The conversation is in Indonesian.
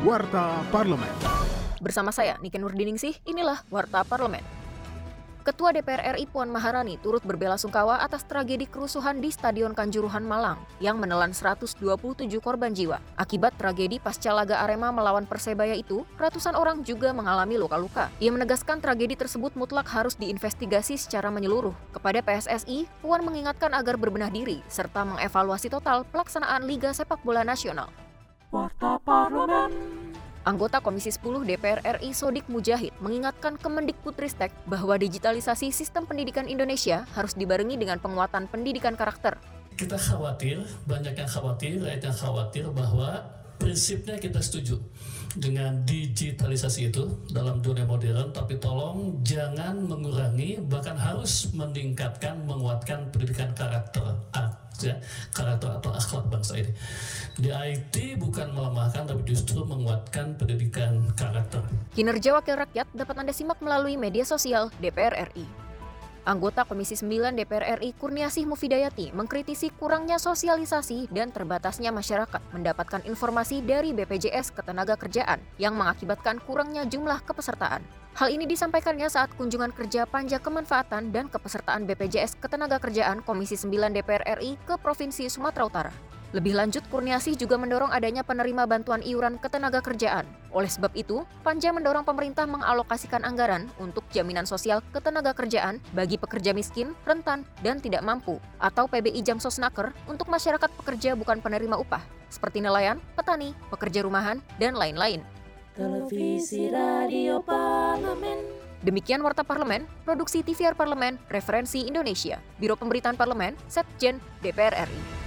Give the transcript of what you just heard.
Warta Parlemen. Bersama saya, Niken Nurdiningsih, inilah Warta Parlemen. Ketua DPR RI Puan Maharani turut berbela sungkawa atas tragedi kerusuhan di Stadion Kanjuruhan Malang yang menelan 127 korban jiwa. Akibat tragedi pasca laga Arema melawan Persebaya itu, ratusan orang juga mengalami luka-luka. Ia menegaskan tragedi tersebut mutlak harus diinvestigasi secara menyeluruh. Kepada PSSI, Puan mengingatkan agar berbenah diri serta mengevaluasi total pelaksanaan Liga Sepak Bola Nasional. Warta Parlemen. Anggota Komisi 10 DPR RI Sodik Mujahid mengingatkan Kemendikbudristek bahwa digitalisasi sistem pendidikan Indonesia harus dibarengi dengan penguatan pendidikan karakter. Kita khawatir, banyak yang khawatir, rakyat yang khawatir bahwa prinsipnya kita setuju dengan digitalisasi itu dalam dunia modern, tapi tolong jangan mengurangi, bahkan harus meningkatkan, menguatkan pendidikan karakter ya, karakter atau akhlak bangsa ini. Di IT bukan melemahkan, tapi justru menguatkan pendidikan karakter. Kinerja Wakil Rakyat dapat Anda simak melalui media sosial DPR RI. Anggota Komisi 9 DPR RI Kurniasih Mufidayati mengkritisi kurangnya sosialisasi dan terbatasnya masyarakat mendapatkan informasi dari BPJS Ketenaga Kerjaan yang mengakibatkan kurangnya jumlah kepesertaan. Hal ini disampaikannya saat kunjungan kerja panja kemanfaatan dan kepesertaan BPJS Ketenaga Kerjaan Komisi 9 DPR RI ke Provinsi Sumatera Utara. Lebih lanjut, Kurniasih juga mendorong adanya penerima bantuan iuran ketenaga kerjaan. Oleh sebab itu, Panja mendorong pemerintah mengalokasikan anggaran untuk jaminan sosial ketenaga kerjaan bagi pekerja miskin, rentan, dan tidak mampu, atau PBI Jam Sosnaker untuk masyarakat pekerja bukan penerima upah, seperti nelayan, petani, pekerja rumahan, dan lain-lain. Televisi Radio Parlemen. Demikian Warta Parlemen, Produksi TVR Parlemen, Referensi Indonesia, Biro Pemberitaan Parlemen, Setjen, DPR RI.